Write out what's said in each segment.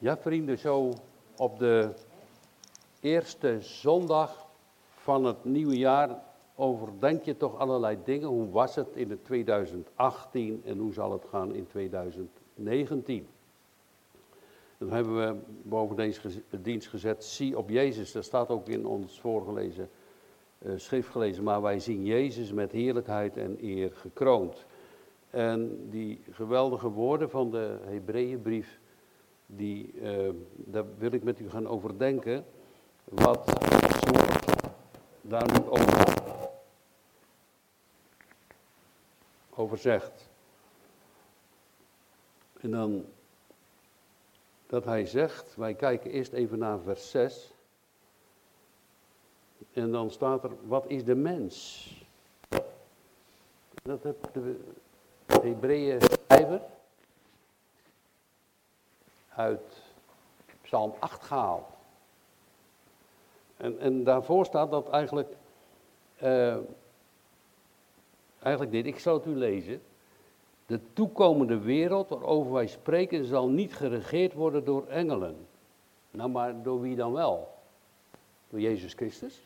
Ja, vrienden, zo op de eerste zondag van het nieuwe jaar overdenk je toch allerlei dingen. Hoe was het in het 2018 en hoe zal het gaan in 2019? Dan hebben we boven deze dienst gezet, zie op Jezus. Dat staat ook in ons voorgelezen uh, schrift gelezen. Maar wij zien Jezus met heerlijkheid en eer gekroond. En die geweldige woorden van de Hebreeënbrief die, uh, daar wil ik met u gaan overdenken. Wat daar nu over, over zegt. En dan dat hij zegt, wij kijken eerst even naar vers 6. En dan staat er, wat is de mens? Dat heeft de Hebreeën schrijver uit Psalm 8 gehaald. En, en daarvoor staat dat eigenlijk, uh, eigenlijk dit, ik zal het u lezen. De toekomende wereld waarover wij spreken zal niet geregeerd worden door engelen. Nou, maar door wie dan wel? Door Jezus Christus?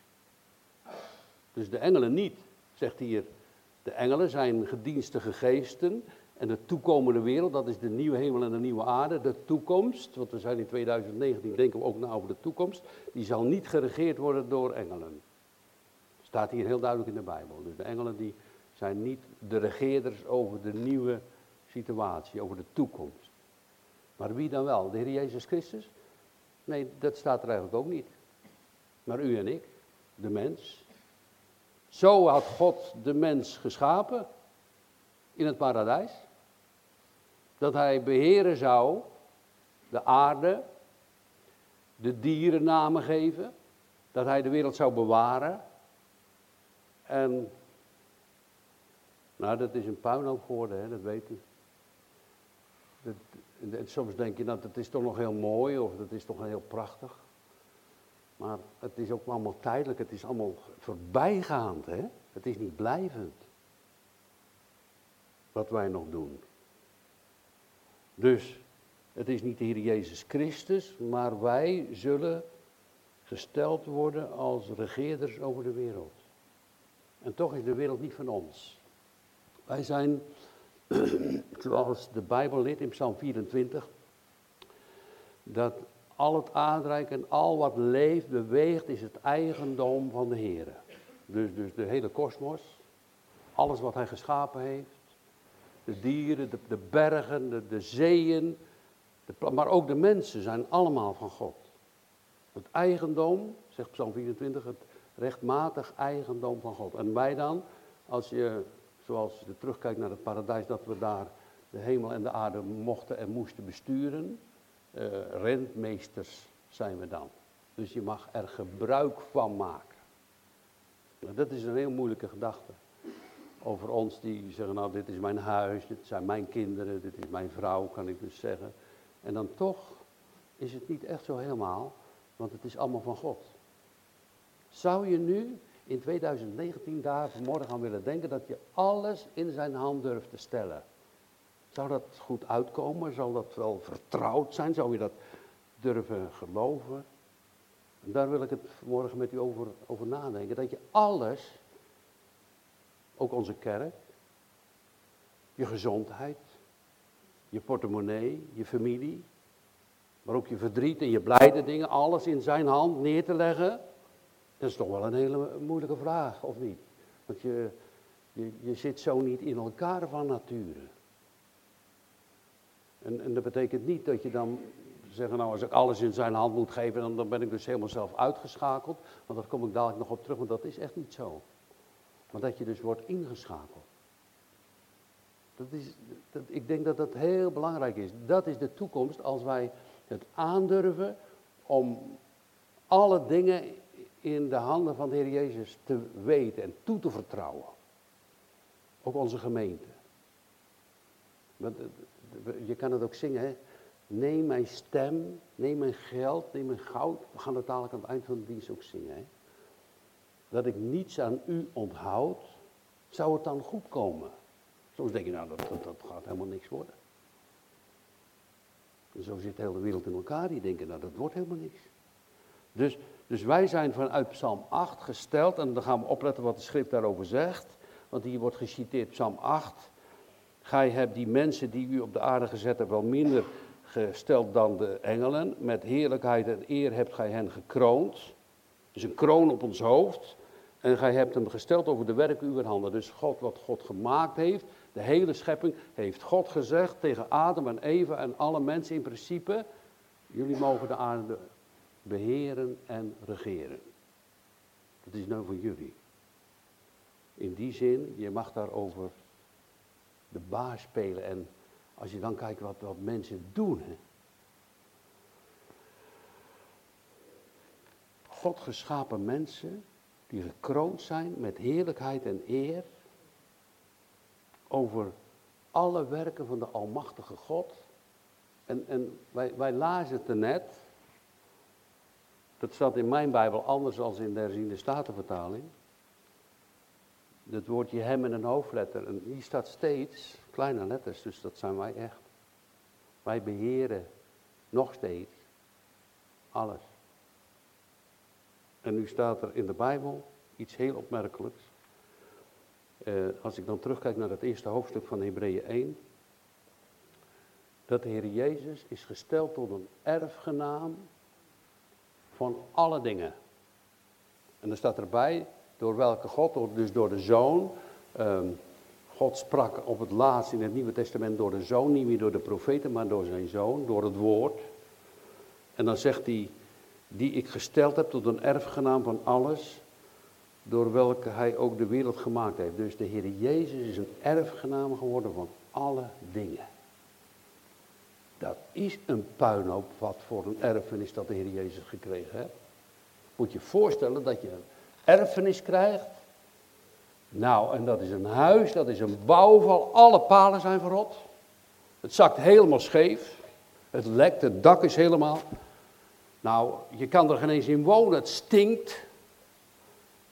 Dus de engelen niet, zegt hier. De engelen zijn gedienstige geesten en de toekomende wereld, dat is de nieuwe hemel en de nieuwe aarde, de toekomst, want we zijn in 2019, denken we ook na over de toekomst, die zal niet geregeerd worden door engelen. Staat hier heel duidelijk in de Bijbel. Dus de engelen die zijn niet de regeerders over de nieuwe situatie, over de toekomst. Maar wie dan wel? De Heer Jezus Christus? Nee, dat staat er eigenlijk ook niet. Maar u en ik, de mens. Zo had God de mens geschapen in het paradijs dat hij beheren zou de aarde, de dieren namen geven, dat hij de wereld zou bewaren. En, nou dat is een puinhoop geworden, hè, dat weet u. Dat, soms denk je dat het is toch nog heel mooi of dat is toch heel prachtig. Maar het is ook allemaal tijdelijk, het is allemaal voorbijgaand, hè. Het is niet blijvend. Wat wij nog doen. Dus het is niet de Heer Jezus Christus, maar wij zullen gesteld worden als regeerders over de wereld. En toch is de wereld niet van ons. Wij zijn, zoals de Bijbel leert in Psalm 24, dat al het aardrijk en al wat leeft, beweegt, is het eigendom van de Heer. Dus, dus de hele kosmos, alles wat Hij geschapen heeft, de dieren, de, bergen, de, zeeën, de, maar ook de mensen zijn allemaal van God. Het eigendom, zegt Psalm 24, het rechtmatig eigendom van God. En wij dan, als je, zoals je terugkijkt naar het paradijs, dat we daar de hemel en de aarde mochten en moesten besturen, uh, rentmeesters zijn we dan. Dus je mag er gebruik van maken. Nou, dat is een heel moeilijke gedachte over ons die zeggen, nou dit is mijn huis, dit zijn mijn kinderen, dit is mijn vrouw, kan ik dus zeggen. En dan toch is het niet echt zo helemaal, want het is allemaal van God. Zou je nu in 2019 daar vanmorgen aan willen denken dat je alles in zijn hand durft te stellen? Zou dat goed uitkomen? Zal dat wel vertrouwd zijn? Zou je dat durven geloven? En daar wil ik het vanmorgen met u over, over nadenken. Dat je alles ook onze kerk, je gezondheid, je portemonnee, je familie, maar ook je verdriet en je blijde dingen, alles in zijn hand neer te leggen. Dat is toch wel een hele moeilijke vraag, of niet? Want je, je, zit zo niet in elkaar van nature. En, en dat betekent niet dat je dan zeggen, nou als ik alles in zijn hand moet geven, dan, dan ben ik dus helemaal zelf uitgeschakeld. Want daar kom ik dadelijk nog op terug, want dat is echt niet zo. Maar dat je dus wordt ingeschakeld. Dat is, dat, ik denk dat dat heel belangrijk is. Dat is de toekomst als wij het aandurven om alle dingen in de handen van de Heer Jezus te weten en toe te vertrouwen. Ook onze gemeente. Want eh, je kan het ook zingen, hè? Neem mijn stem, neem mijn geld, neem mijn goud. We gaan het dadelijk aan het eind van de dienst ook zingen. Hè? Dat ik niets aan u onthoud, zou het dan goed komen? Soms denk je, nou, dat, dat, gaat helemaal niks worden. En zo zit de hele wereld in elkaar, die denken, nou dat wordt helemaal niks. Dus, dus wij zijn vanuit Psalm 8 gesteld, en dan gaan we opletten wat de schrift daarover zegt. Want hier wordt geciteerd Psalm 8. Gij hebt die mensen die u op de aarde gezet hebt wel minder gesteld dan de engelen. Met heerlijkheid en eer hebt gij hen gekroond. Dus een kroon op ons hoofd. En gij hebt hem gesteld over de werken uw handen. Dus God, wat God gemaakt heeft, de hele schepping, heeft God gezegd tegen Adam en Eva en alle mensen in principe. Jullie mogen de aarde beheren en regeren. Dat is nou voor jullie. In die zin, je mag daarover de baas spelen. En als je dan kijkt wat, wat mensen doen. Hè. God geschapen mensen die gekroond zijn met heerlijkheid en eer over alle werken van de Almachtige God. En, en wij, wij lazen het er net. Dat staat in mijn Bijbel anders dan in de herziende statenvertaling. Het woordje hem in een hoofdletter. En hier staat steeds kleine letters, dus dat zijn wij echt. Wij beheren nog steeds alles. En nu staat er in de Bijbel iets heel opmerkelijks. Eh, als ik dan terugkijk naar het eerste hoofdstuk van Hebreeën 1. Dat de Heer Jezus is gesteld tot een erfgenaam van alle dingen. En dan staat erbij, door welke God, dus door de Zoon. Ehm, God sprak op het laatst in het Nieuwe Testament door de Zoon, niet meer door de profeten, maar door zijn Zoon, door het Woord. En dan zegt hij, die ik gesteld heb tot een erfgenaam van alles, door welke hij ook de wereld gemaakt heeft. Dus de Heer Jezus is een erfgenaam geworden van alle dingen. Dat is een puinhoop wat voor een erfenis dat de Heer Jezus gekregen heeft. Moet je voorstellen dat je een erfenis krijgt. Nou, en dat is een huis, dat is een bouwval, alle palen zijn verrot. Het zakt helemaal scheef. Het lekt, het dak is helemaal. Nou, je kan er geen eens in wonen, het stinkt.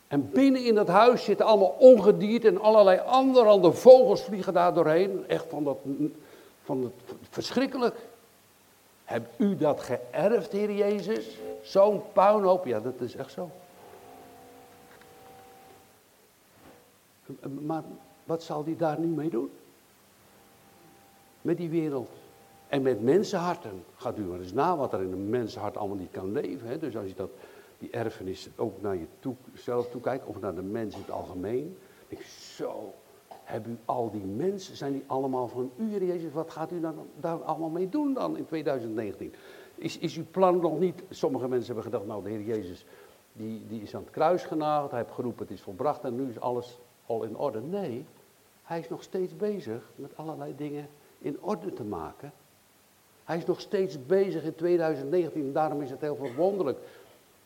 En binnen in dat huis zitten allemaal ongedierte en allerlei andere vogels vliegen daar doorheen. Echt van dat, van het verschrikkelijk. Hebt u dat geërfd, Heer Jezus? Zo'n puinhoop, ja, dat is echt zo. Maar wat zal die daar nu mee doen? Met die wereld. En met mensenharten. Gaat u maar eens na wat er in een mensenhart allemaal niet kan leven. Hè? Dus als je dat, die erfenis ook naar jezelf toe kijkt, of naar de mens in het algemeen. denk ik, zo, hebben u al die mensen, zijn die allemaal van u, Jezus? Wat gaat u dan, daar allemaal mee doen dan in 2019? Is, is uw plan nog niet, sommige mensen hebben gedacht, nou de Heer Jezus, die, die is aan het kruis genageld, hij heeft geroepen, het is volbracht en nu is alles al in orde. Nee, hij is nog steeds bezig met allerlei dingen in orde te maken. Hij is nog steeds bezig in 2019 en daarom is het heel verwonderlijk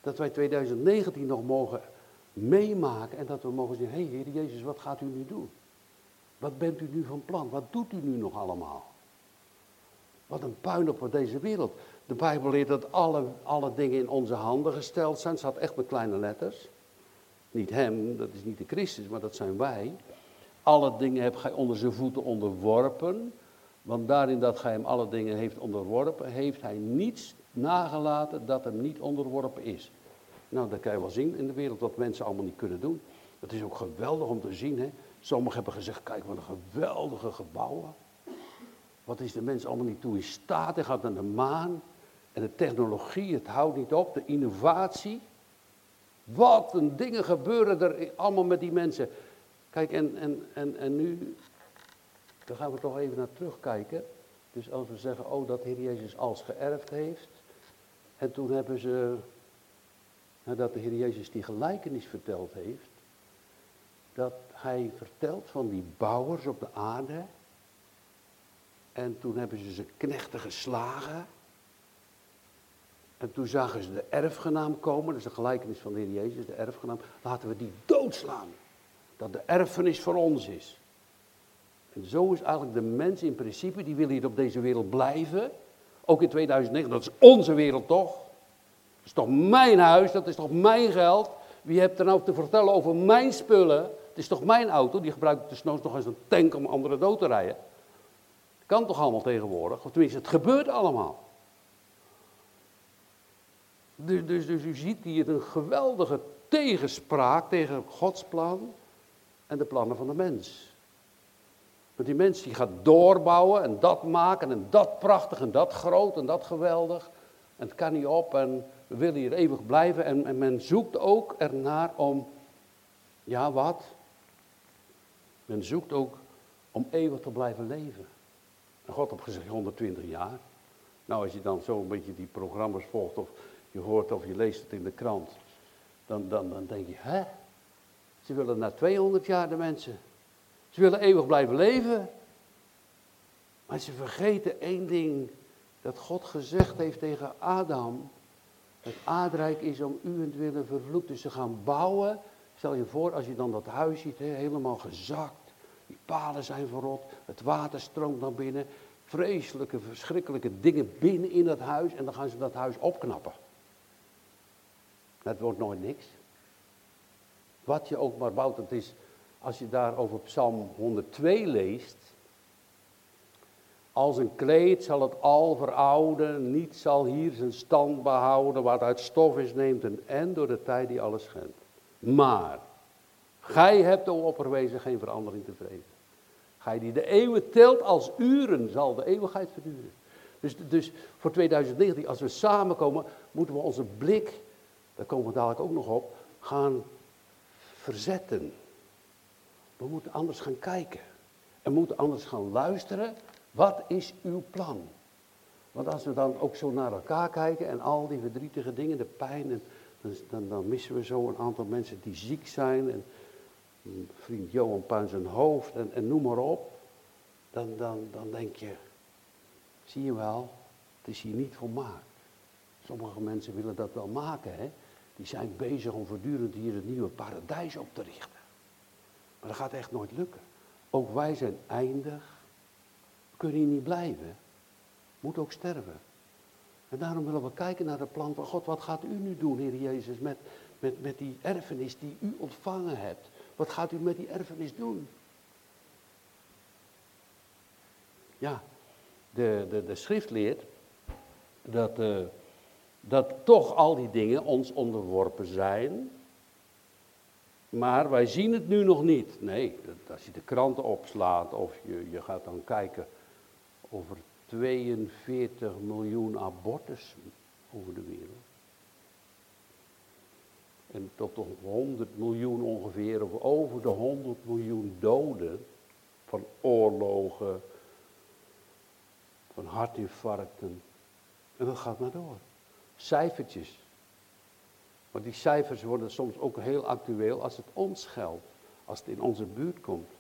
dat wij 2019 nog mogen meemaken en dat we mogen zeggen, hé hey, Heer Jezus, wat gaat u nu doen? Wat bent u nu van plan? Wat doet u nu nog allemaal? Wat een puin op deze wereld. De Bijbel leert dat alle, alle dingen in onze handen gesteld zijn. Het staat echt met kleine letters. Niet hem, dat is niet de Christus, maar dat zijn wij. Alle dingen heb gij onder zijn voeten onderworpen. Want daarin dat gij hem alle dingen heeft onderworpen, heeft hij niets nagelaten dat hem niet onderworpen is. Nou, dat kan je wel zien in de wereld wat mensen allemaal niet kunnen doen. Het is ook geweldig om te zien. Hè? Sommigen hebben gezegd, kijk wat een geweldige gebouwen. Wat is de mens allemaal niet toe in staat? Hij gaat naar de maan. En de technologie, het houdt niet op. De innovatie. Wat een dingen gebeuren er allemaal met die mensen. Kijk, en, en, en, en nu, dan gaan we toch even naar terugkijken. Dus als we zeggen, oh, dat Heer Jezus als geërfd heeft. En toen hebben ze, nadat de Heer Jezus die gelijkenis verteld heeft, dat hij vertelt van die bouwers op de aarde. En toen hebben ze ze knechten geslagen. En toen zagen ze de erfgenaam komen, dat is de gelijkenis van de Heer Jezus, de erfgenaam. Laten we die doodslaan. Dat de erfenis voor ons is. En zo is eigenlijk de mens in principe, die wil hier op deze wereld blijven. Ook in 2009, dat is onze wereld toch? Dat is toch mijn huis, dat is toch mijn geld? Wie hebt er nou te vertellen over mijn spullen? Het is toch mijn auto, die gebruik ik desnoods nog als een tank om anderen dood te rijden. Kan toch allemaal tegenwoordig? Of tenminste, het gebeurt allemaal. Dus, dus, dus u ziet hier een geweldige tegenspraak tegen Gods plan en de plannen van de mens. Want die mens die gaat doorbouwen en dat maken en dat prachtig en dat groot en dat geweldig. En het kan niet op en we willen hier eeuwig blijven. En, en men zoekt ook ernaar om, ja wat? Men zoekt ook om eeuwig te blijven leven. En God heeft gezegd 120 jaar. Nou, als je dan zo een beetje die programma's volgt of je hoort of je leest het in de krant, dan, dan, dan denk je, hè? Ze willen na 200 jaar de mensen. Ze willen eeuwig blijven leven. Maar ze vergeten één ding, dat God gezegd heeft tegen Adam. Het aardrijk is om u en willen vervloekt. Dus ze gaan bouwen. Stel je voor, als je dan dat huis ziet, helemaal gezakt. Die palen zijn verrot, het water stroomt naar binnen. Vreselijke, verschrikkelijke dingen binnen in dat huis. En dan gaan ze dat huis opknappen. Dat wordt nooit niks. Wat je ook maar bouwt, het is, als je daar over Psalm 102 leest. Als een kleed zal het al verouden, niet zal hier zijn stand behouden, wat uit stof is neemt een en door de tijd die alles schendt. Maar, gij hebt, o opperwezen, geen verandering te vrezen. Gij die de eeuwen telt als uren, zal de eeuwigheid verduren. Dus, dus voor 2019, als we samenkomen, moeten we onze blik, daar komen we dadelijk ook nog op, gaan verzetten. We moeten anders gaan kijken. En moeten anders gaan luisteren. Wat is uw plan? Want als we dan ook zo naar elkaar kijken en al die verdrietige dingen, de pijn, en, dan, dan missen we zo een aantal mensen die ziek zijn. En vriend Johan Puin zijn hoofd en, en noem maar op. Dan, dan, dan denk je, zie je wel, het is hier niet volmaakt. Sommige mensen willen dat wel maken, hè. Die zijn bezig om voortdurend hier het nieuwe paradijs op te richten. Maar dat gaat echt nooit lukken. Ook wij zijn eindig. We kunnen hier niet blijven. Moet ook sterven. En daarom willen we kijken naar het plan van God. Wat gaat u nu doen, Heer Jezus, met, met, met die erfenis die u ontvangen hebt? Wat gaat u met die erfenis doen? Ja, de, de, de schrift leert dat, uh, dat toch al die dingen ons onderworpen zijn. Maar wij zien het nu nog niet. Nee, als je de kranten opslaat of je, je gaat dan kijken over 42 miljoen abortus over de wereld. En tot de 100 miljoen ongeveer, of over de 100 miljoen doden van oorlogen, van hartinfarcten. En dat gaat maar door. Cijfertjes. Maar die cijfers worden soms ook heel actueel als het ons geldt, als het in onze buurt komt.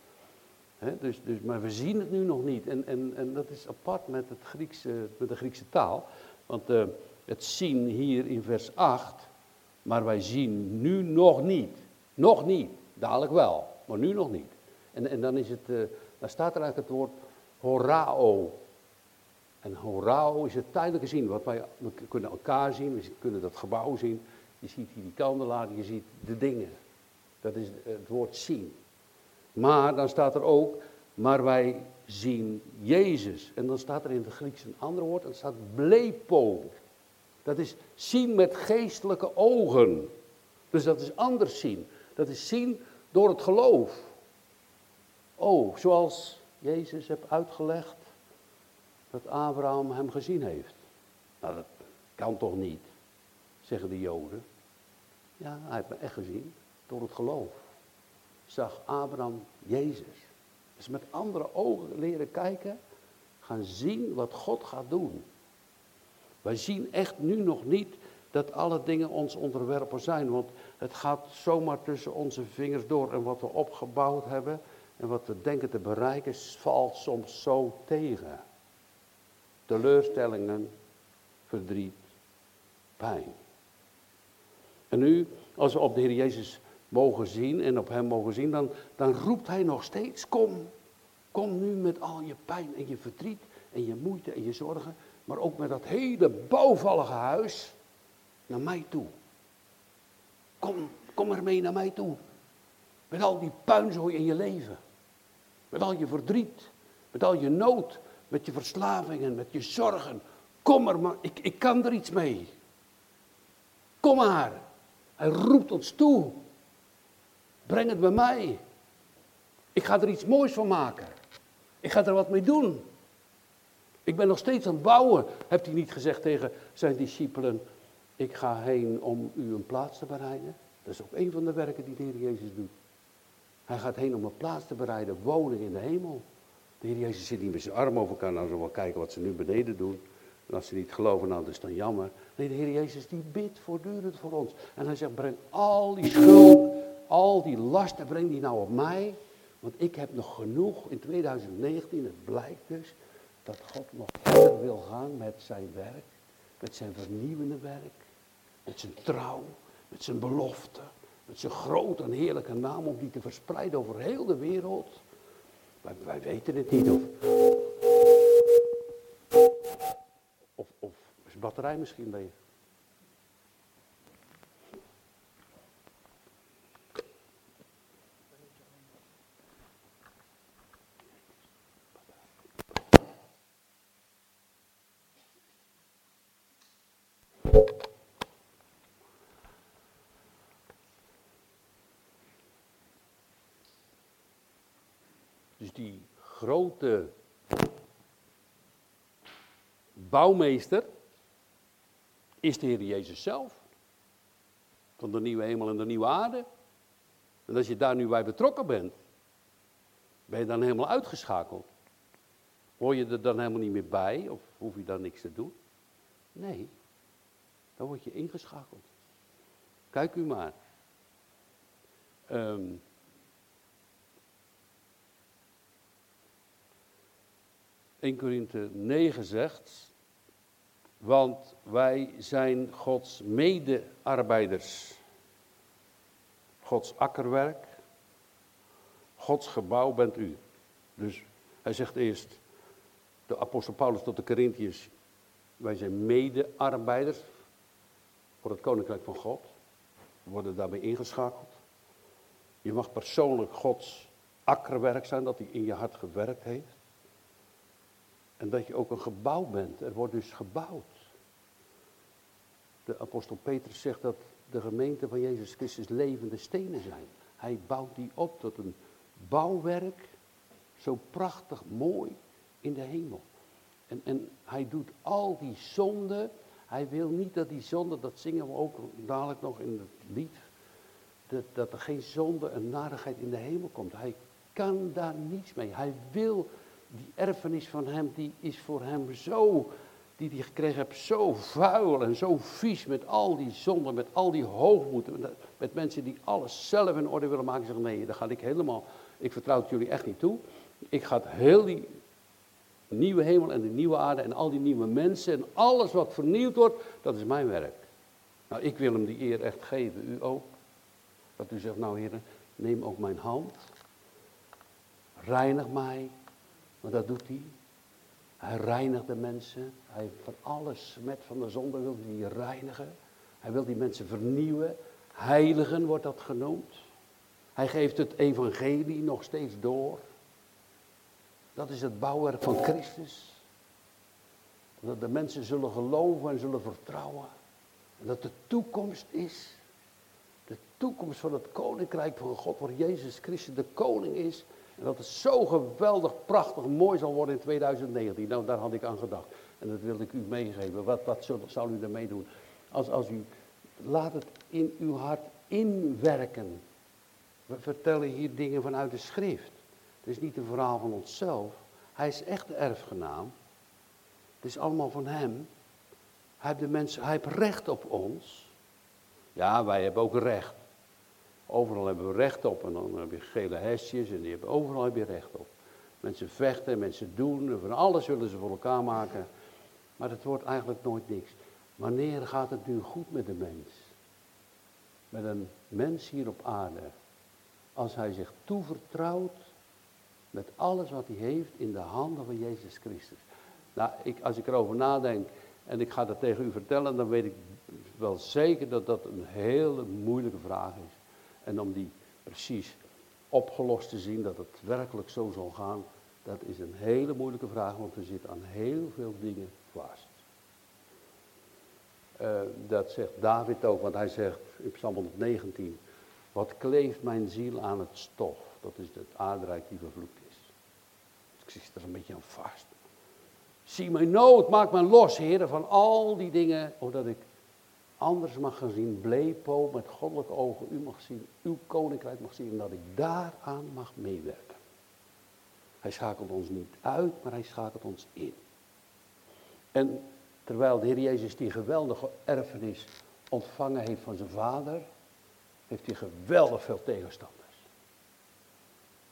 dus, dus, maar we zien het nu nog niet. En, en, en dat is apart met, het Griekse, met de Griekse taal. Want uh, het zien hier in vers 8, maar wij zien nu nog niet. Nog niet. Dadelijk wel, maar nu nog niet. En, en dan, is het, uh, dan staat er eigenlijk het woord horao. En horao is het tijdelijke zien. Wat wij, we kunnen elkaar zien, we kunnen dat gebouw zien. Je ziet hier die kandelaar, je ziet de dingen. Dat is het woord zien. Maar dan staat er ook, maar wij zien Jezus. En dan staat er in het Grieks een ander woord, dat staat blepo. Dat is zien met geestelijke ogen. Dus dat is anders zien. Dat is zien door het geloof. Oh, zoals Jezus heeft uitgelegd dat Abraham hem gezien heeft. Nou, dat kan toch niet, zeggen de Joden. Ja, hij heeft me echt gezien door het geloof. Zag Abraham Jezus. Dus met andere ogen leren kijken, gaan zien wat God gaat doen. Wij zien echt nu nog niet dat alle dingen ons onderwerpen zijn, want het gaat zomaar tussen onze vingers door en wat we opgebouwd hebben en wat we denken te bereiken valt soms zo tegen. Teleurstellingen, verdriet, pijn. En nu, als we op de Heer Jezus mogen zien en op Hem mogen zien, dan, dan roept Hij nog steeds, kom, kom nu met al je pijn en je verdriet en je moeite en je zorgen, maar ook met dat hele bouwvallige huis naar mij toe. Kom, kom ermee naar mij toe. Met al die puinzooi in je leven. Met al je verdriet. Met al je nood. Met je verslavingen. Met je zorgen. Kom er maar, ik, ik kan er iets mee. Kom maar. Hij roept ons toe. Breng het bij mij. Ik ga er iets moois van maken. Ik ga er wat mee doen. Ik ben nog steeds aan het bouwen. Hebt hij niet gezegd tegen zijn discipelen: Ik ga heen om u een plaats te bereiden? Dat is ook een van de werken die de Heer Jezus doet. Hij gaat heen om een plaats te bereiden, woning in de hemel. De Heer Jezus zit niet met zijn arm over elkaar, zullen we wel kijken wat ze nu beneden doen. Als ze niet geloven, nou is dan jammer. Nee, de Heer Jezus die bidt voortdurend voor ons. En hij zegt, breng al die schuld, al die lasten, breng die nou op mij. Want ik heb nog genoeg in 2019, het blijkt dus, dat God nog verder wil gaan met zijn werk. Met zijn vernieuwende werk. Met zijn trouw, met zijn belofte. Met zijn grote en heerlijke naam om die te verspreiden over heel de wereld. Wij, wij weten het niet of, batterij misschien leeg. Dus die grote bouwmeester is de Heer Jezus zelf. Van de nieuwe hemel en de nieuwe aarde. En als je daar nu bij betrokken bent, ben je dan helemaal uitgeschakeld. Hoor je er dan helemaal niet meer bij of hoef je dan niks te doen? Nee, dan word je ingeschakeld. Kijk u maar. Um, 1 Korinthe 9 zegt, want wij zijn Gods medearbeiders. Gods akkerwerk, Gods gebouw bent u. Dus hij zegt eerst, de apostel Paulus tot de Corinthiërs, wij zijn medearbeiders voor het koninkrijk van God. We worden daarbij ingeschakeld. Je mag persoonlijk Gods akkerwerk zijn, dat hij in je hart gewerkt heeft. En dat je ook een gebouw bent. Er wordt dus gebouwd. De apostel Petrus zegt dat de gemeente van Jezus Christus levende stenen zijn. Hij bouwt die op tot een bouwwerk, zo prachtig mooi in de hemel. En, en hij doet al die zonden. Hij wil niet dat die zonde, dat zingen we ook dadelijk nog in het lied, dat, dat er geen zonde en narigheid in de hemel komt. Hij kan daar niets mee. Hij wil die erfenis van hem, die is voor hem zo, die hij gekregen heeft, zo vuil en zo vies met al die zonden, met al die hoogmoed, met mensen die alles zelf in orde willen maken. Zeggen, nee, daar ga ik helemaal, ik vertrouw het jullie echt niet toe. Ik ga heel die nieuwe hemel en de nieuwe aarde en al die nieuwe mensen en alles wat vernieuwd wordt, dat is mijn werk. Nou, ik wil hem die eer echt geven, u ook. Dat u zegt, nou heren, neem ook mijn hand, reinig mij, maar dat doet hij. Hij reinigt de mensen. Hij van alles smet van de zonde wil hij reinigen. Hij wil die mensen vernieuwen. Heiligen wordt dat genoemd. Hij geeft het evangelie nog steeds door. Dat is het bouwwerk van Christus. Dat de mensen zullen geloven en zullen vertrouwen. En dat de toekomst is. De toekomst van het koninkrijk van God, waar Jezus Christus de koning is. En dat het zo geweldig, prachtig, mooi zal worden in 2019. Nou, daar had ik aan gedacht. En dat wilde ik u meegeven. Wat, wat zal, u ermee doen? Als, als u, laat het in uw hart inwerken. We vertellen hier dingen vanuit de schrift. Het is niet een verhaal van onszelf. Hij is echt de erfgenaam. Het is allemaal van hem. Hij heeft, de hij heeft recht op ons. Ja, wij hebben ook recht. Overal hebben we recht op. En dan heb je gele hesjes en die hebben, overal heb je recht op. Mensen vechten, mensen doen, van alles willen ze voor elkaar maken. Maar het wordt eigenlijk nooit niks. Wanneer gaat het nu goed met de mens? Met een mens hier op aarde. Als hij zich toevertrouwt met alles wat hij heeft in de handen van Jezus Christus. Nou, ik, als ik erover nadenk en ik ga dat tegen u vertellen, dan weet ik wel zeker dat dat een hele moeilijke vraag is. En om die precies opgelost te zien, dat het werkelijk zo zal gaan, dat is een hele moeilijke vraag, want we zitten aan heel veel dingen vast. eh, dat zegt David ook, want hij zegt in Psalm 119, wat kleeft mijn ziel aan het stof? Dat is het aardrijk die vervloekt is. Ik zit er een beetje aan vast. Zie mijn nood, maak mij los, heren, van al die dingen, zodat ik anders mag gaan zien, bleepo met goddelijke ogen, u mag zien, uw koninkrijk mag zien, en dat ik daaraan mag meewerken. Hij schakelt ons niet uit, maar hij schakelt ons in. En terwijl de Heer Jezus die geweldige erfenis ontvangen heeft van zijn vader, heeft hij geweldig veel tegenstanders.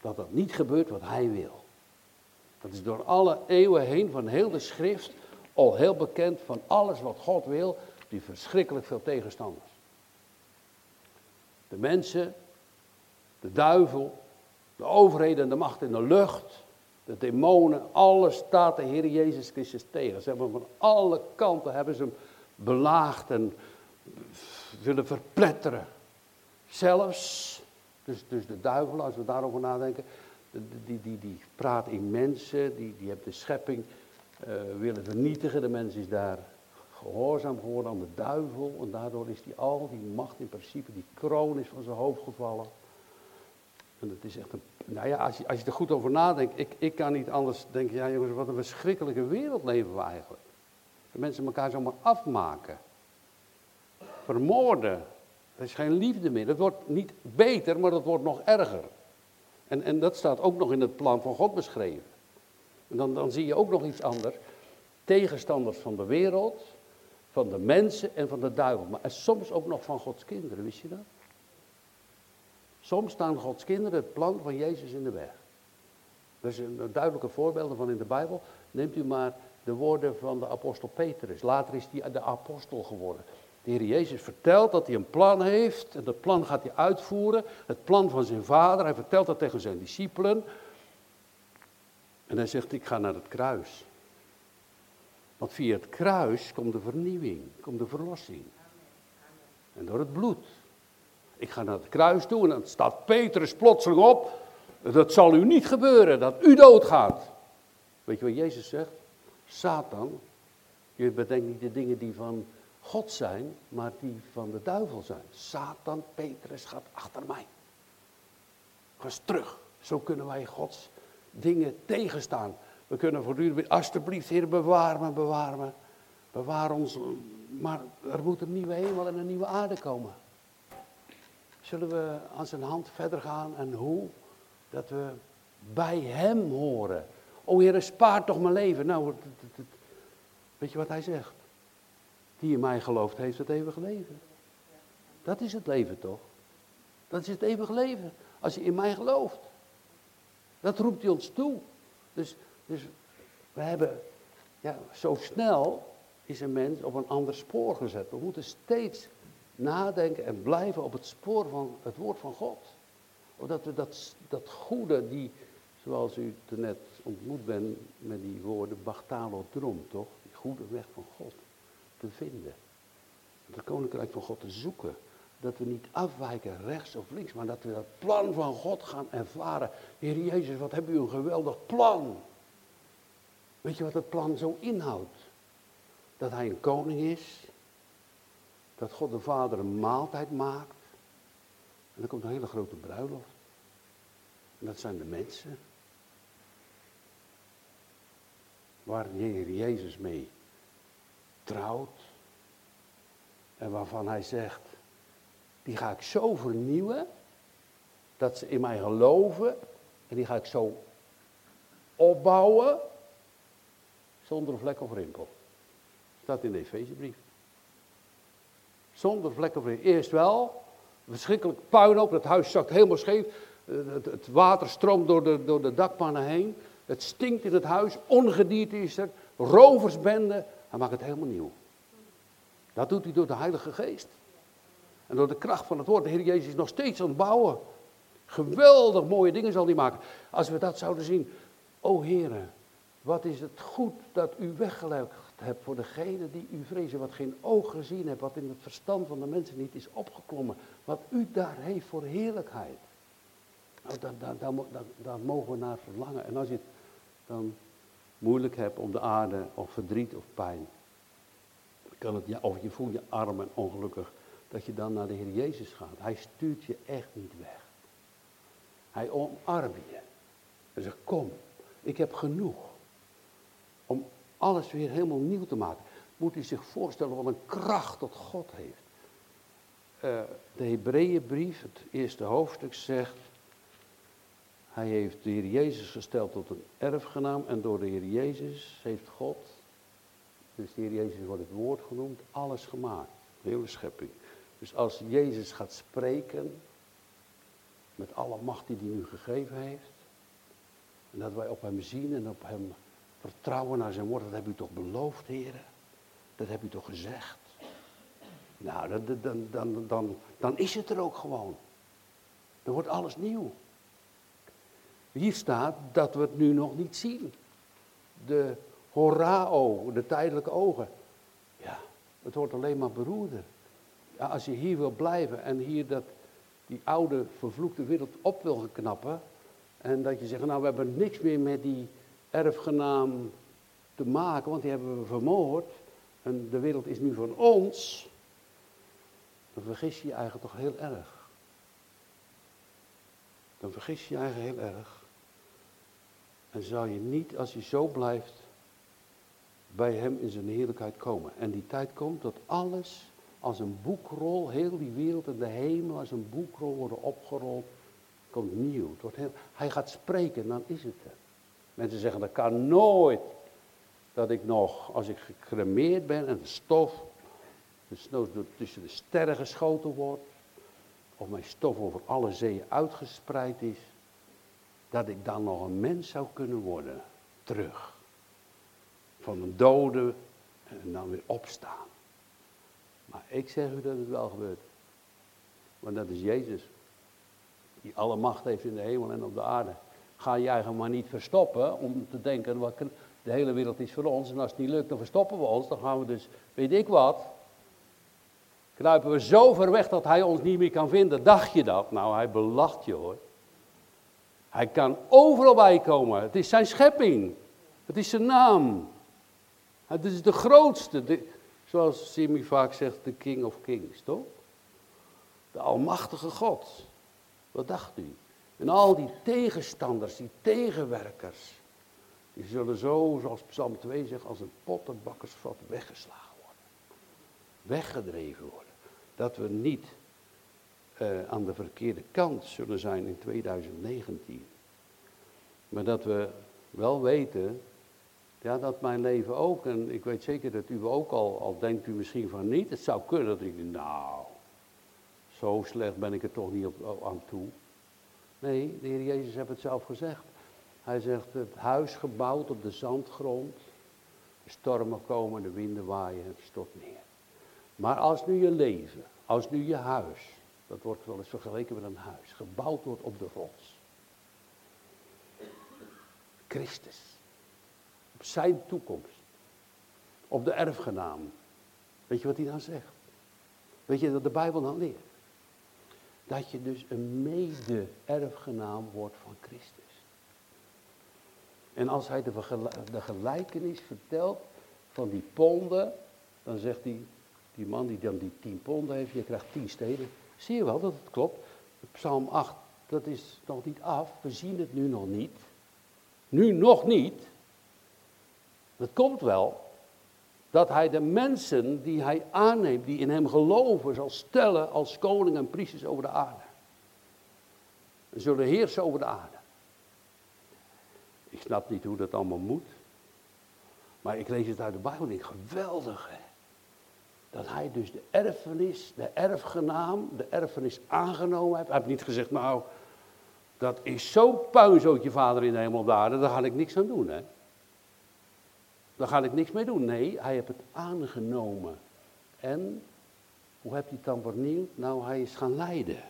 Dat dat niet gebeurt wat hij wil. Dat is door alle eeuwen heen van heel de schrift al heel bekend van alles wat God wil, die verschrikkelijk veel tegenstanders. De mensen, de duivel, de overheden en de macht in de lucht, de demonen, alles staat de Heer Jezus Christus tegen. Ze hebben van alle kanten hebben ze hem belaagd en willen verpletteren. Zelfs, dus, dus de duivel, als we daarover nadenken, die, die, die praat in mensen, die, die hebben de schepping uh, willen vernietigen. De mens is daar gehoorzaam geworden aan de duivel. En daardoor is die al die macht in principe, die kroon is van zijn hoofd gevallen. En het is echt een. Nou ja, als je, als je er goed over nadenkt, ik, ik kan niet anders denken, ja jongens, wat een verschrikkelijke wereld leven we eigenlijk. Mensen elkaar zomaar afmaken. Vermoorden. Er is geen liefde meer. Het wordt niet beter, maar het wordt nog erger. En, en dat staat ook nog in het plan van God beschreven. En dan, dan zie je ook nog iets anders. Tegenstanders van de wereld, van de mensen en van de duivel. Maar soms ook nog van Gods kinderen, wist je dat? Soms staan Gods kinderen het plan van Jezus in de weg. Er zijn duidelijke voorbeelden van in de Bijbel. Neemt u maar de woorden van de apostel Petrus. Later is hij de apostel geworden. De Heer Jezus vertelt dat hij een plan heeft. En dat plan gaat hij uitvoeren. Het plan van zijn vader. Hij vertelt dat tegen zijn discipelen. En hij zegt, ik ga naar het kruis. Want via het kruis komt de vernieuwing, komt de verlossing. En door het bloed. Ik ga naar het kruis toe en dan staat Petrus plotseling op. Dat zal u niet gebeuren, dat u doodgaat. Weet je wat Jezus zegt? Satan, je bedenkt niet de dingen die van God zijn, maar die van de duivel zijn. Satan, Petrus gaat achter mij. Ga eens terug. Zo kunnen wij Gods dingen tegenstaan. We kunnen voortdurend, alsjeblieft, Heer, bewaar me, bewaar me. Bewaar ons. Maar er moet een nieuwe hemel en een nieuwe aarde komen. Zullen we aan zijn hand verder gaan en hoe? Dat we bij hem horen. O Heer, spaar toch mijn leven. Nou, weet je wat hij zegt? Die in mij gelooft, heeft het eeuwige leven. Dat is het leven toch? Dat is het eeuwige leven. Als je in mij gelooft. Dat roept hij ons toe. Dus, dus we hebben, ja, zo snel is een mens op een ander spoor gezet. We moeten steeds nadenken en blijven op het spoor van het woord van God. Omdat we dat, dat goede, die, zoals u net ontmoet bent met die woorden, Bachtalo Drom, toch? Die goede weg van God te vinden. Het koninkrijk van God te zoeken. Dat we niet afwijken rechts of links, maar dat we dat plan van God gaan ervaren. Heer Jezus, wat heb u een geweldig plan. Weet je wat het plan zo inhoudt? Dat hij een koning is. Dat God de Vader een maaltijd maakt. En er komt een hele grote bruiloft. En dat zijn de mensen. Waar de Heer Jezus mee trouwt. En waarvan hij zegt, die ga ik zo vernieuwen, dat ze in mij geloven. En die ga ik zo opbouwen, zonder vlek of rimpel. Staat in de Efezebrief. Zonder vlek of rimpel. Eerst wel, verschrikkelijk puinhoop, het huis zakt helemaal scheef. Het, het water stroomt door de, door de dakpannen heen. Het stinkt in het huis, ongedierte is er, roversbende. Hij maakt het helemaal nieuw. Dat doet hij door de Heilige Geest. En door de kracht van het woord. De Heer Jezus is nog steeds aan het bouwen. Geweldig mooie dingen zal hij maken. Als we dat zouden zien. O Heere, wat is het goed dat u weggelegd hebt voor degene die u vrezen. Wat geen oog gezien hebt. Wat in het verstand van de mensen niet is opgeklommen. Wat u daar heeft voor heerlijkheid. Nou, daar, daar, mogen we naar verlangen. En als je het dan moeilijk hebt om de aarde of verdriet of pijn. kan het, of je voelt je arm en ongelukkig, dat je dan naar de Heer Jezus gaat. Hij stuurt je echt niet weg. Hij omarmt je. Hij zegt, kom, ik heb genoeg. Alles weer helemaal nieuw te maken. Moet u zich voorstellen wat een kracht dat God heeft. Uh, de Hebreeënbrief, het eerste hoofdstuk, zegt... Hij heeft de Heer Jezus gesteld tot een erfgenaam. En door de Heer Jezus heeft God, dus de Heer Jezus wordt het woord genoemd, alles gemaakt. De hele schepping. Dus als Jezus gaat spreken, met alle macht die hij nu gegeven heeft, en dat wij op hem zien en op hem vertrouwen naar zijn woord, dat heb u toch beloofd, heren? Dat heb u toch gezegd? Nou, dan, dan, dan, dan, dan is het er ook gewoon. Dan wordt alles nieuw. Hier staat dat we het nu nog niet zien. De horao, de tijdelijke ogen. Ja, het wordt alleen maar beroerder. Ja, als je hier wil blijven en hier dat, die oude vervloekte wereld op wil knappen. En dat je zegt, nou we hebben niks meer met die erfgenaam te maken, want die hebben we vermoord. En de wereld is nu van ons. Dan vergis je je eigenlijk toch heel erg. Dan vergis je je eigenlijk heel erg. En zou je niet, als je zo blijft, bij hem in zijn heerlijkheid komen. En die tijd komt dat alles als een boekrol, heel die wereld en de hemel als een boekrol worden opgerold. Komt nieuw. Hij gaat spreken, dan is het er. Mensen zeggen, dat kan nooit. Dat ik nog, als ik gecremeerd ben en de stof dus tussen de sterren geschoten wordt, of mijn stof over alle zeeën uitgespreid is, dat ik dan nog een mens zou kunnen worden. Terug. Van een dode en dan weer opstaan. Maar ik zeg u dat het wel gebeurt. Want dat is Jezus. Die alle macht heeft in de hemel en op de aarde. Ga je eigen maar niet verstoppen om te denken, wat, de hele wereld is voor ons. En als het niet lukt, dan verstoppen we ons. Dan gaan we dus, weet ik wat. Kruipen we zo ver weg dat hij ons niet meer kan vinden. Dacht je dat? Nou, hij belacht je hoor. Hij kan overal bij komen. Het is zijn schepping. Het is zijn naam. Het is de grootste. Zoals Simi vaak zegt, de King of Kings, toch? De Almachtige God. Wat dacht u? En al die tegenstanders, die tegenwerkers, die zullen zo, zoals Psalm 2 zegt, als een pottenbakkersvat weggeslagen worden. Weggedreven worden. Dat we niet uh, aan de verkeerde kant zullen zijn in 2019. Maar dat we wel weten, ja, dat mijn leven ook, en ik weet zeker dat u ook al, al denkt u misschien van niet, het zou kunnen dat ik, nou, zo slecht ben ik er toch niet op, aan toe. Nee, de Heer Jezus heeft het zelf gezegd. Hij zegt, het huis gebouwd op de zandgrond, de stormen komen, de winden waaien, het stort neer. Maar als nu je leven, als nu je huis, dat wordt wel eens vergeleken met een huis. Gebouwd wordt op de rots. Christus. Op zijn toekomst. Op de erfgenaam. Weet je wat hij dan zegt? Weet je dat de Bijbel dan leert? Dat je dus een mede-erfgenaam wordt van Christus. En als hij de, de gelijkenis vertelt van die ponden, dan zegt hij, die man die dan die tien ponden heeft, je krijgt tien steden. Zie je wel dat het klopt? Psalm 8, dat is nog niet af. We zien het nu nog niet. Nu nog niet. Het komt wel. Dat hij de mensen die hij aanneemt, die in hem geloven, zal stellen als koning en priesters over de aarde. Ze zullen heersen over de aarde. Ik snap niet hoe dat allemaal moet. Maar ik lees het uit de Bijbel en ik geweldig hè dat hij dus de erfenis, de erfgenaam, de erfenis aangenomen heeft. Hij heeft niet gezegd, nou, dat is zo puinzootje vader in de hemel daar, daar ga ik niks aan doen, hè. Daar ga ik niks mee doen. Nee, hij heeft het aangenomen. En, hoe heb je het dan vernieuwd? Nou, hij is gaan lijden.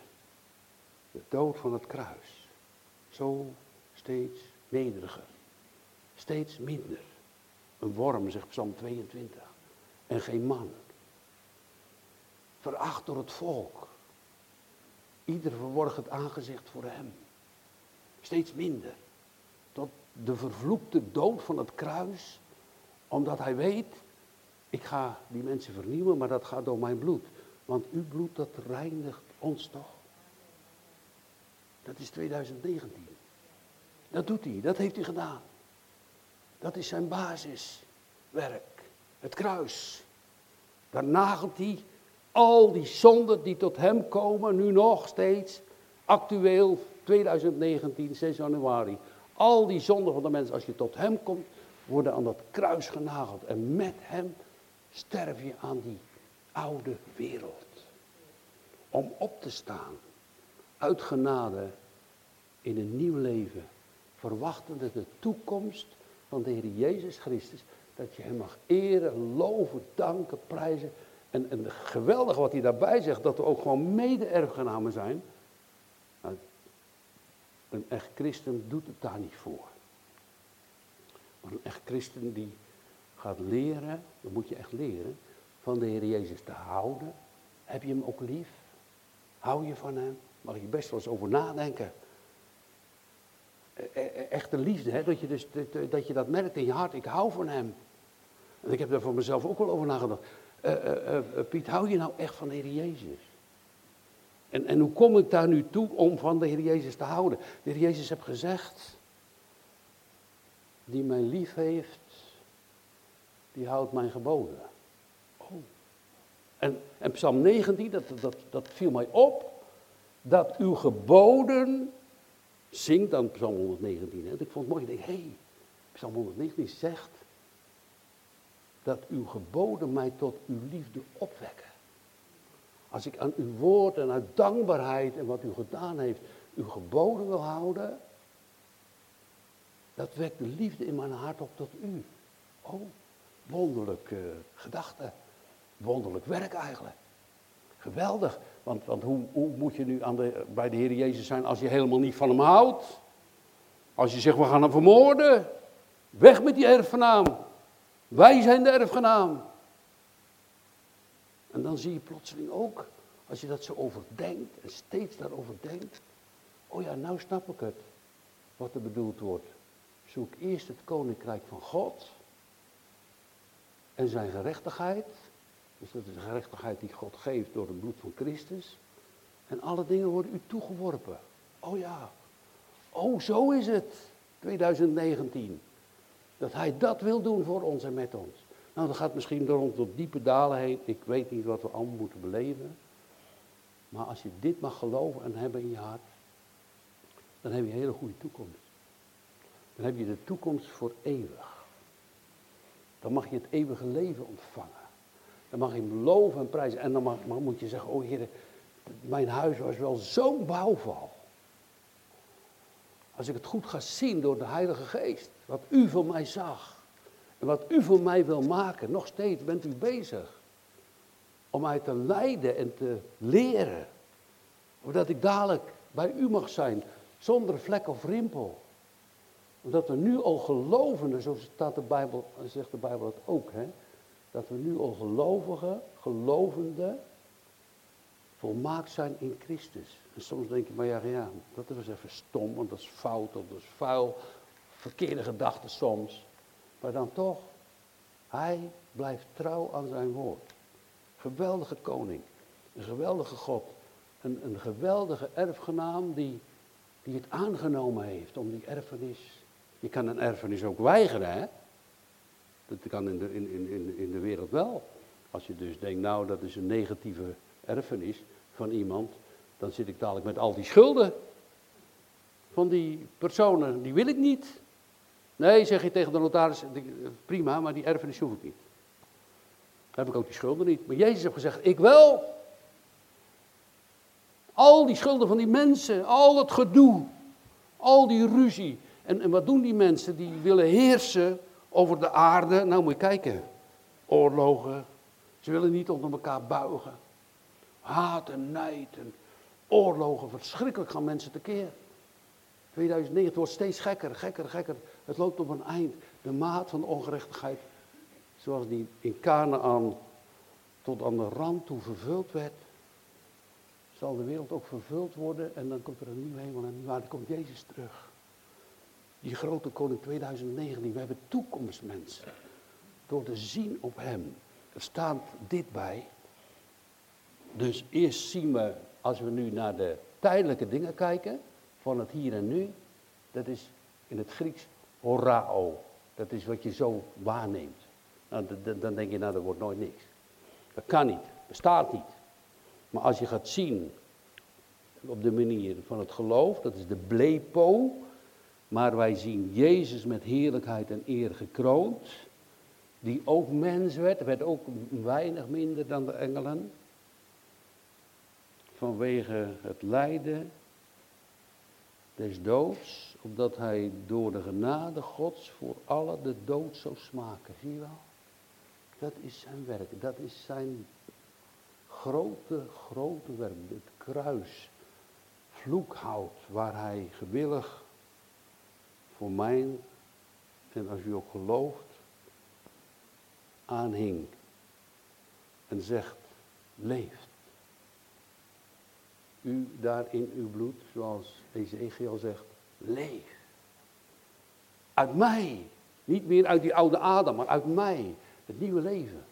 De dood van het kruis. Zo steeds nederiger. Steeds minder. Een worm, zegt Psalm 22. En geen man veracht door het volk. Ieder verborg het aangezicht voor hem. Steeds minder. Tot de vervloekte dood van het kruis, omdat hij weet, ik ga die mensen vernieuwen, maar dat gaat door mijn bloed. Want uw bloed, dat reinigt ons toch? Dat is 2019. Dat doet hij, dat heeft hij gedaan. Dat is zijn basiswerk. Het kruis. Daar nagelt hij al die zonden die tot hem komen, nu nog steeds, actueel 2019, 6 januari. Al die zonden van de mensen, als je tot hem komt, worden aan dat kruis genageld. En met hem sterf je aan die oude wereld. Om op te staan, uit genade, in een nieuw leven, verwachtende de toekomst van de Heer Jezus Christus, dat je Hem mag eren, loven, danken, prijzen. En, en geweldig wat hij daarbij zegt, dat we ook gewoon mede-erfgenamen zijn. Nou, een echt christen doet het daar niet voor. Een echt christen die gaat leren, dan moet je echt leren, van de Heer Jezus te houden. Heb je hem ook lief? Hou je van hem? Mag je best wel eens over nadenken. E, e, echte liefde, hè? Dat, je dus, dat je dat merkt in je hart. Ik hou van hem. En ik heb daar voor mezelf ook wel over nagedacht. Uh, uh, uh, Piet, hou je nou echt van de Heer Jezus? En, en hoe kom ik daar nu toe om van de Heer Jezus te houden? De Heer Jezus heeft gezegd, die mij lief heeft, die houdt mijn geboden. Oh. En, en Psalm 19, dat, dat, dat viel mij op, dat uw geboden, zingt dan Psalm 119. Hè? Ik vond het mooi, ik denk, hé, hey, Psalm 119 zegt dat uw geboden mij tot uw liefde opwekken. Als ik aan uw woord en uit dankbaarheid en wat u gedaan heeft, uw geboden wil houden, dat wekt de liefde in mijn hart op tot u. Oh, wonderlijke uh, gedachte. Wonderlijk werk eigenlijk. Geweldig. Want, want hoe, hoe, moet je nu aan de, bij de Heer Jezus zijn als je helemaal niet van hem houdt? Als je zegt, we gaan hem vermoorden. Weg met die erfgenaam. Wij zijn de erfgenaam. En dan zie je plotseling ook, als je dat zo overdenkt en steeds daarover denkt. Oh ja, nou snap ik het. Wat er bedoeld wordt. Zoek eerst het koninkrijk van God en zijn gerechtigheid. Dus dat is de gerechtigheid die God geeft door het bloed van Christus. En alle dingen worden u toegeworpen. Oh ja. Oh, zo is het. 2019. Dat hij dat wil doen voor ons en met ons. Nou, dat gaat misschien door ons tot diepe dalen heen. Ik weet niet wat we allemaal moeten beleven. Maar als je dit mag geloven en hebben in je hart, dan heb je een hele goede toekomst. Dan heb je de toekomst voor eeuwig. Dan mag je het eeuwige leven ontvangen. Dan mag je hem loven en prijzen. En dan mag, moet je zeggen, oh Heer, mijn huis was wel zo'n bouwval. Als ik het goed ga zien door de Heilige Geest, wat u voor mij zag. En wat u voor mij wil maken, nog steeds bent u bezig. Om mij te leiden en te leren. Zodat ik dadelijk bij u mag zijn, zonder vlek of rimpel. Omdat we nu al geloven, zo staat de Bijbel, zegt de Bijbel het ook, hè? dat we nu al gelovigen, gelovende, volmaakt zijn in Christus. En soms denk je, maar ja, ja, dat is even stom, want dat is fout, of dat is vuil, verkeerde gedachten soms. Maar dan toch, hij blijft trouw aan zijn woord. Geweldige koning, een geweldige God, een, een geweldige erfgenaam die, die het aangenomen heeft om die erfenis. Je kan een erfenis ook weigeren, hè? Dat kan in de, in, in, in de wereld wel. Als je dus denkt, nou dat is een negatieve erfenis van iemand, dan zit ik dadelijk met al die schulden van die personen, die wil ik niet. Nee, zeg je tegen de notaris, prima, maar die erfenis hoef ik niet. Dan heb ik ook die schulden niet. Maar Jezus heeft gezegd, ik wel. Al die schulden van die mensen, al dat gedoe, al die ruzie. En, en wat doen die mensen? Die willen heersen over de aarde. Nou moet je kijken. Oorlogen. Ze willen niet onder elkaar buigen. Haat en nijd en oorlogen. Verschrikkelijk gaan mensen tekeer. 2009, het wordt steeds gekker, gekker, gekker. Het loopt op een eind. De maat van ongerechtigheid, zoals die in Canaan tot aan de rand toe vervuld werd, zal de wereld ook vervuld worden en dan komt er een nieuwe hemel en nieuwe Dan komt Jezus terug. Die grote koning 2019, we hebben toekomstmensen. Door te zien op hem. er staat dit bij. Dus eerst zien we, als we nu naar de tijdelijke dingen kijken, van het hier en nu, dat is in het Grieks horao. Dat is wat je zo waarneemt. Nou, dan denk je, nou, dat wordt nooit niks. Dat kan niet, bestaat niet. Maar als je gaat zien op de manier van het geloof, dat is de blepo, maar wij zien Jezus met heerlijkheid en eer gekroond, die ook mens werd, werd ook weinig minder dan de engelen, vanwege het lijden des doods, opdat hij door de genade Gods voor alle de dood zou smaken. Zie je wel? Dat is zijn werk, dat is zijn grote, grote werk, het kruis, vloekhout, waar hij gewillig voor mij, en als u ook gelooft, aanhing en zegt, leeft. U daar in uw bloed, zoals Ezekiel zegt, leef. Uit mij, niet meer uit die oude Adam, maar uit mij, het nieuwe leven,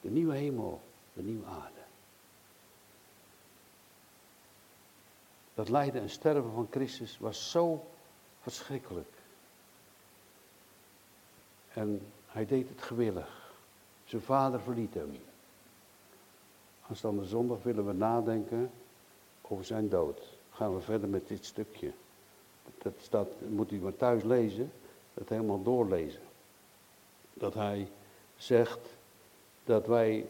de nieuwe hemel, de nieuwe aarde. Dat lijden en sterven van Christus was zo verschrikkelijk. En hij deed het gewillig. Zijn vader verliet hem. Aanstaande zondag willen we nadenken over zijn dood. Gaan we verder met dit stukje. Dat staat, moet u maar thuis lezen, dat helemaal doorlezen. Dat hij zegt dat wij,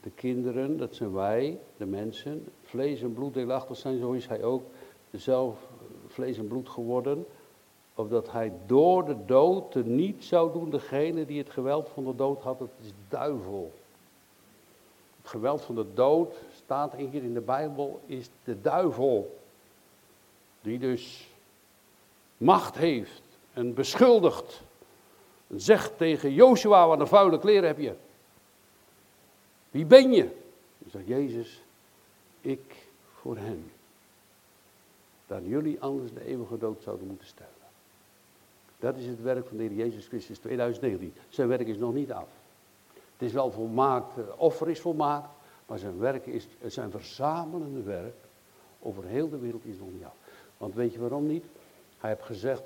de kinderen, dat zijn wij, de mensen, vlees en bloed deelachtig zijn, zo is hij ook zelf vlees en bloed geworden, opdat hij door de dood niet zou doen degene die het geweld van de dood had, het is duivel. Het geweld van de dood, staat hier in de Bijbel, is de duivel. Die dus macht heeft en beschuldigt. En zegt tegen Joshua, wat een vuile kleren heb je. Wie ben je? Dan zegt Jezus, ik voor hen. Dat jullie anders de eeuwige dood zouden moeten stellen. Dat is het werk van de Heer Jezus Christus 2019. Zijn werk is nog niet af. Het is wel volmaakt, het offer is volmaakt, maar zijn werk is, zijn verzamelende werk over heel de wereld is nog niet af. Want weet je waarom niet? Hij heeft gezegd,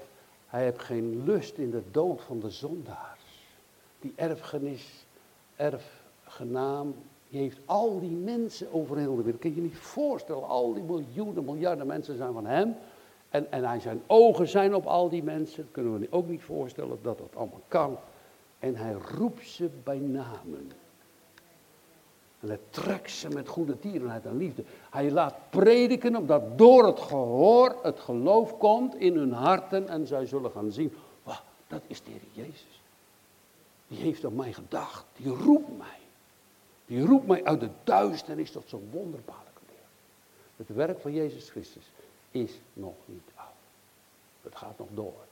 hij heeft geen lust in de dood van de zondaars. Die erfgenis, erfgenaam, die heeft al die mensen over heel de wereld. Kun je je niet voorstellen, al die miljoenen, miljarden mensen zijn van hem. En, en hij, zijn ogen zijn op al die mensen. Kunnen we ook niet voorstellen dat dat allemaal kan. En hij roept ze bij namen. En hij trekt ze met goede tierenheid en liefde. Hij laat prediken omdat door het gehoor het geloof komt in hun harten. En zij zullen gaan zien, wow, dat is de Heer Jezus. Die heeft aan mij gedacht. Die roept mij. Die roept mij uit de duisternis tot zo'n wonderbaarlijke leer. Het werk van Jezus Christus is nog niet af. Het gaat nog door.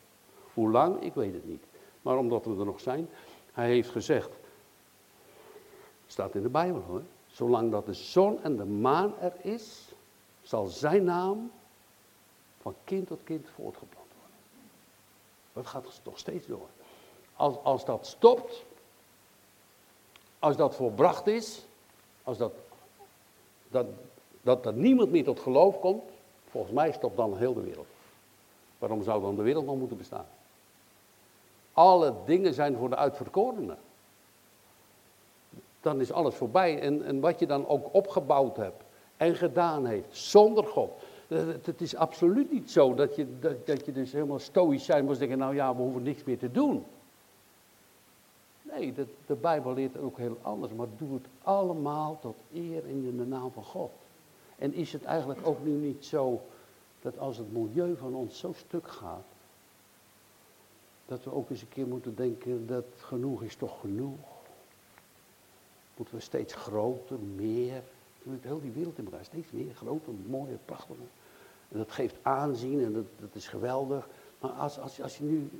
Hoe lang, ik weet het niet. Maar omdat we er nog zijn, hij heeft gezegd, staat in de Bijbel hoor, zolang dat de zon en de maan er is, zal zijn naam van kind tot kind voortgeplant worden. Dat gaat nog steeds door. Als, als dat stopt, als dat volbracht is, als dat, dat, dat er niemand meer tot geloof komt, volgens mij stopt dan heel de wereld. Waarom zou dan de wereld nog moeten bestaan? Alle dingen zijn voor de uitverkorenen. Dan is alles voorbij. En, en wat je dan ook opgebouwd hebt en gedaan heeft, zonder God. Het, is absoluut niet zo dat je, dat, dat je dus helemaal stoïsch zijn moet zeggen, nou ja, we hoeven niks meer te doen. Nee, de, de Bijbel leert ook heel anders, maar doe het allemaal tot eer in de naam van God. En is het eigenlijk ook nu niet zo dat als het milieu van ons zo stuk gaat, dat we ook eens een keer moeten denken dat genoeg is toch genoeg? Moeten we steeds groter, meer, heel die wereld in elkaar, steeds meer, groter, mooier, prachtiger. En dat geeft aanzien en dat, dat is geweldig. Maar als, als, als je nu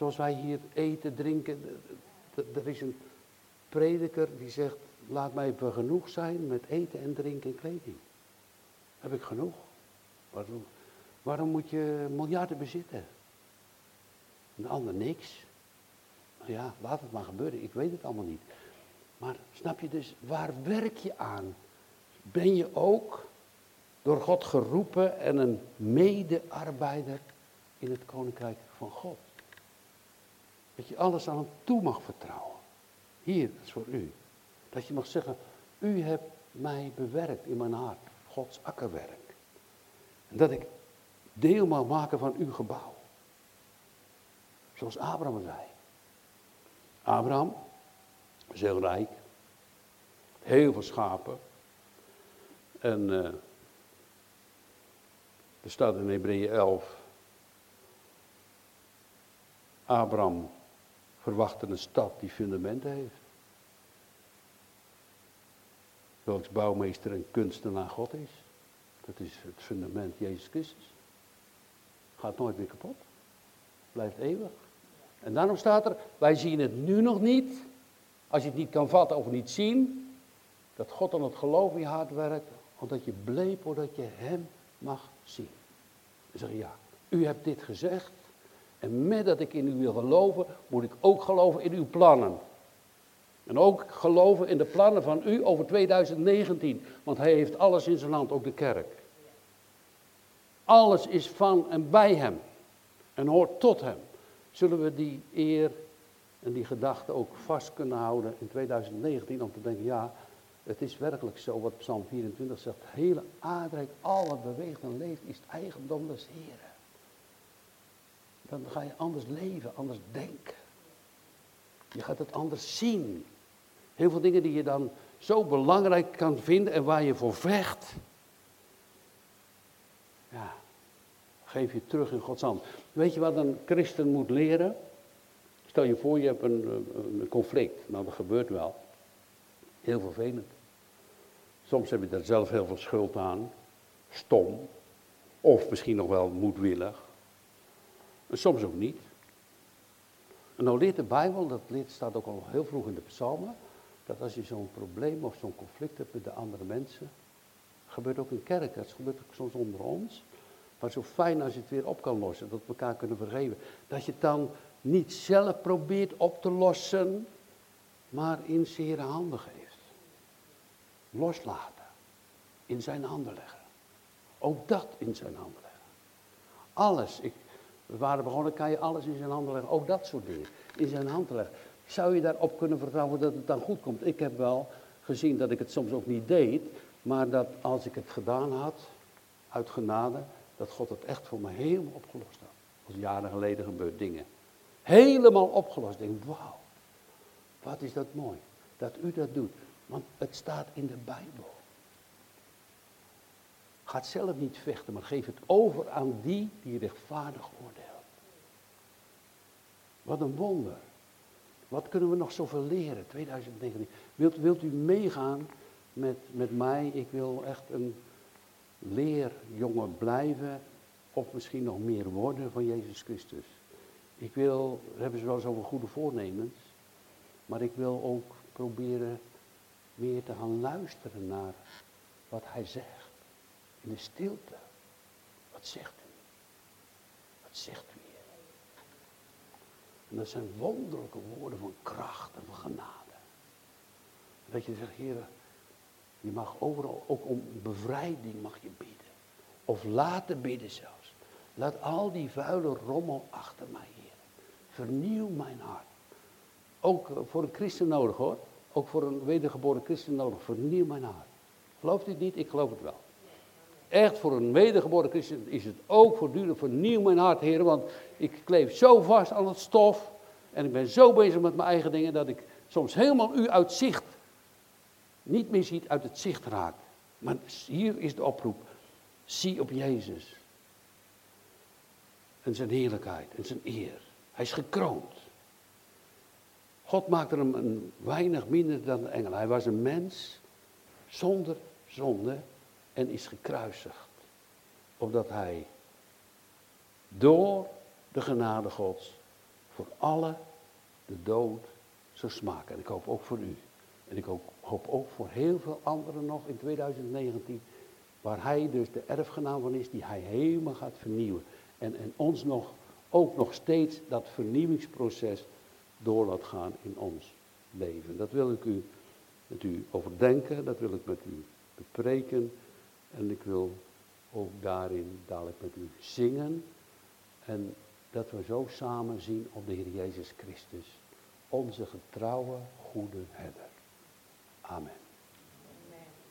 Zoals wij hier eten, drinken. Er is een prediker die zegt, laat mij genoeg zijn met eten en drinken en kleding. Heb ik genoeg? Waarom, waarom moet je miljarden bezitten? Een ander niks. Nou ja, laat het maar gebeuren, ik weet het allemaal niet. Maar snap je dus, waar werk je aan? Ben je ook door God geroepen en een medearbeider in het koninkrijk van God? Dat je alles aan hem toe mag vertrouwen. Hier, dat is voor u. Dat je mag zeggen, u hebt mij bewerkt in mijn hart, Gods akkerwerk. En dat ik deel mag maken van uw gebouw. Zoals Abraham zei. Abraham is heel rijk. Heel veel schapen. En uh, er staat in Hebreeën 11. Abraham verwachtte een stad die fundamenten heeft. Welks bouwmeester en kunstenaar God is. Dat is het fundament Jezus Christus. Gaat nooit meer kapot. Blijft eeuwig. En daarom staat er, wij zien het nu nog niet. Als je het niet kan vatten of niet zien, dat God aan het geloof in je hart werkt, omdat je bleef dat je hem mag zien. Dan zeg ja, u hebt dit gezegd. En met dat ik in u wil geloven, moet ik ook geloven in uw plannen. En ook geloven in de plannen van u over 2019. Want hij heeft alles in zijn hand, ook de kerk. Alles is van en bij hem. En hoort tot hem. Zullen we die eer en die gedachte ook vast kunnen houden in 2019 om te denken, ja, het is werkelijk zo wat Psalm 24 zegt. Hele aardrijk, al beweegt en leeft, is eigendom des Heren. Dan ga je anders leven, anders denken. Je gaat het anders zien. Heel veel dingen die je dan zo belangrijk kan vinden en waar je voor vecht. Ja, geef je terug in Gods hand. Weet je wat een christen moet leren? Stel je voor, je hebt een, een conflict. Nou, dat gebeurt wel. Heel vervelend. Soms heb je daar zelf heel veel schuld aan. Stom. Of misschien nog wel moedwillig. En soms ook niet. En nou leert de Bijbel, dat staat ook al heel vroeg in de psalmen, dat als je zo'n probleem of zo'n conflict hebt met de andere mensen, gebeurt ook in kerken, het gebeurt ook soms onder ons, maar zo fijn als je het weer op kan lossen, dat we elkaar kunnen vergeven. Dat je het dan niet zelf probeert op te lossen, maar in zere handen geeft. Loslaten. In zijn handen leggen. Ook dat in zijn handen leggen. Alles. Ik, we waren begonnen, kan je alles in zijn handen leggen. Ook dat soort dingen. In zijn handen leggen. Zou je daarop kunnen vertrouwen dat het dan goed komt? Ik heb wel gezien dat ik het soms ook niet deed. Maar dat als ik het gedaan had, uit genade, dat God het echt voor me helemaal opgelost had. Als jaren geleden gebeurd dingen. Helemaal opgelost. Ik denk, wauw, wat is dat mooi. Dat u dat doet. Want het staat in de Bijbel. Ga zelf niet vechten, maar geef het over aan die die rechtvaardig oordeelt. Wat een wonder. Wat kunnen we nog zoveel leren, 2019? Wilt, wilt u meegaan met, met mij? Ik wil echt een leerjongen blijven, of misschien nog meer worden van Jezus Christus. Ik wil, daar hebben ze wel eens goede voornemens, maar ik wil ook proberen meer te gaan luisteren naar wat hij zegt. In de stilte. Wat zegt u? Wat zegt? En dat zijn wonderlijke woorden van kracht en van genade. Dat je zegt, Heer, je mag overal, ook om bevrijding mag je bidden. Of laten bidden zelfs. Laat al die vuile rommel achter mij, Heer. Vernieuw mijn hart. Ook eh, voor een christen nodig hoor. Ook voor een wedergeboren christen nodig. Vernieuw mijn hart. Gelooft u het niet? Ik geloof het wel. Echt voor een wedergeboren christen is het ook voortdurend vernieuw mijn hart, Heer. Want ik kleef zo vast aan het stof. En ik ben zo bezig met mijn eigen dingen dat ik soms helemaal u uit zicht niet meer ziet, uit het zicht raak. Maar hier is de oproep. Zie op Jezus. En zijn heerlijkheid en zijn eer. Hij is gekroond. God maakte hem een weinig minder dan de engel. Hij was een mens zonder zonde en is gekruisigd. Opdat hij door de genade Gods voor alle de dood zou smaken. En ik hoop ook voor u. En ik hoop ook voor heel veel anderen nog in 2019. Waar hij dus de erfgenaam van is, die hij helemaal gaat vernieuwen. En, en ons nog, ook nog steeds dat vernieuwingsproces door laat gaan in ons leven. Dat wil ik u met u overdenken, dat wil ik met u bespreken. En ik wil ook daarin dadelijk met u zingen. En dat we zo samen zien op de Heer Jezus Christus, onze getrouwe goede herder. Amen.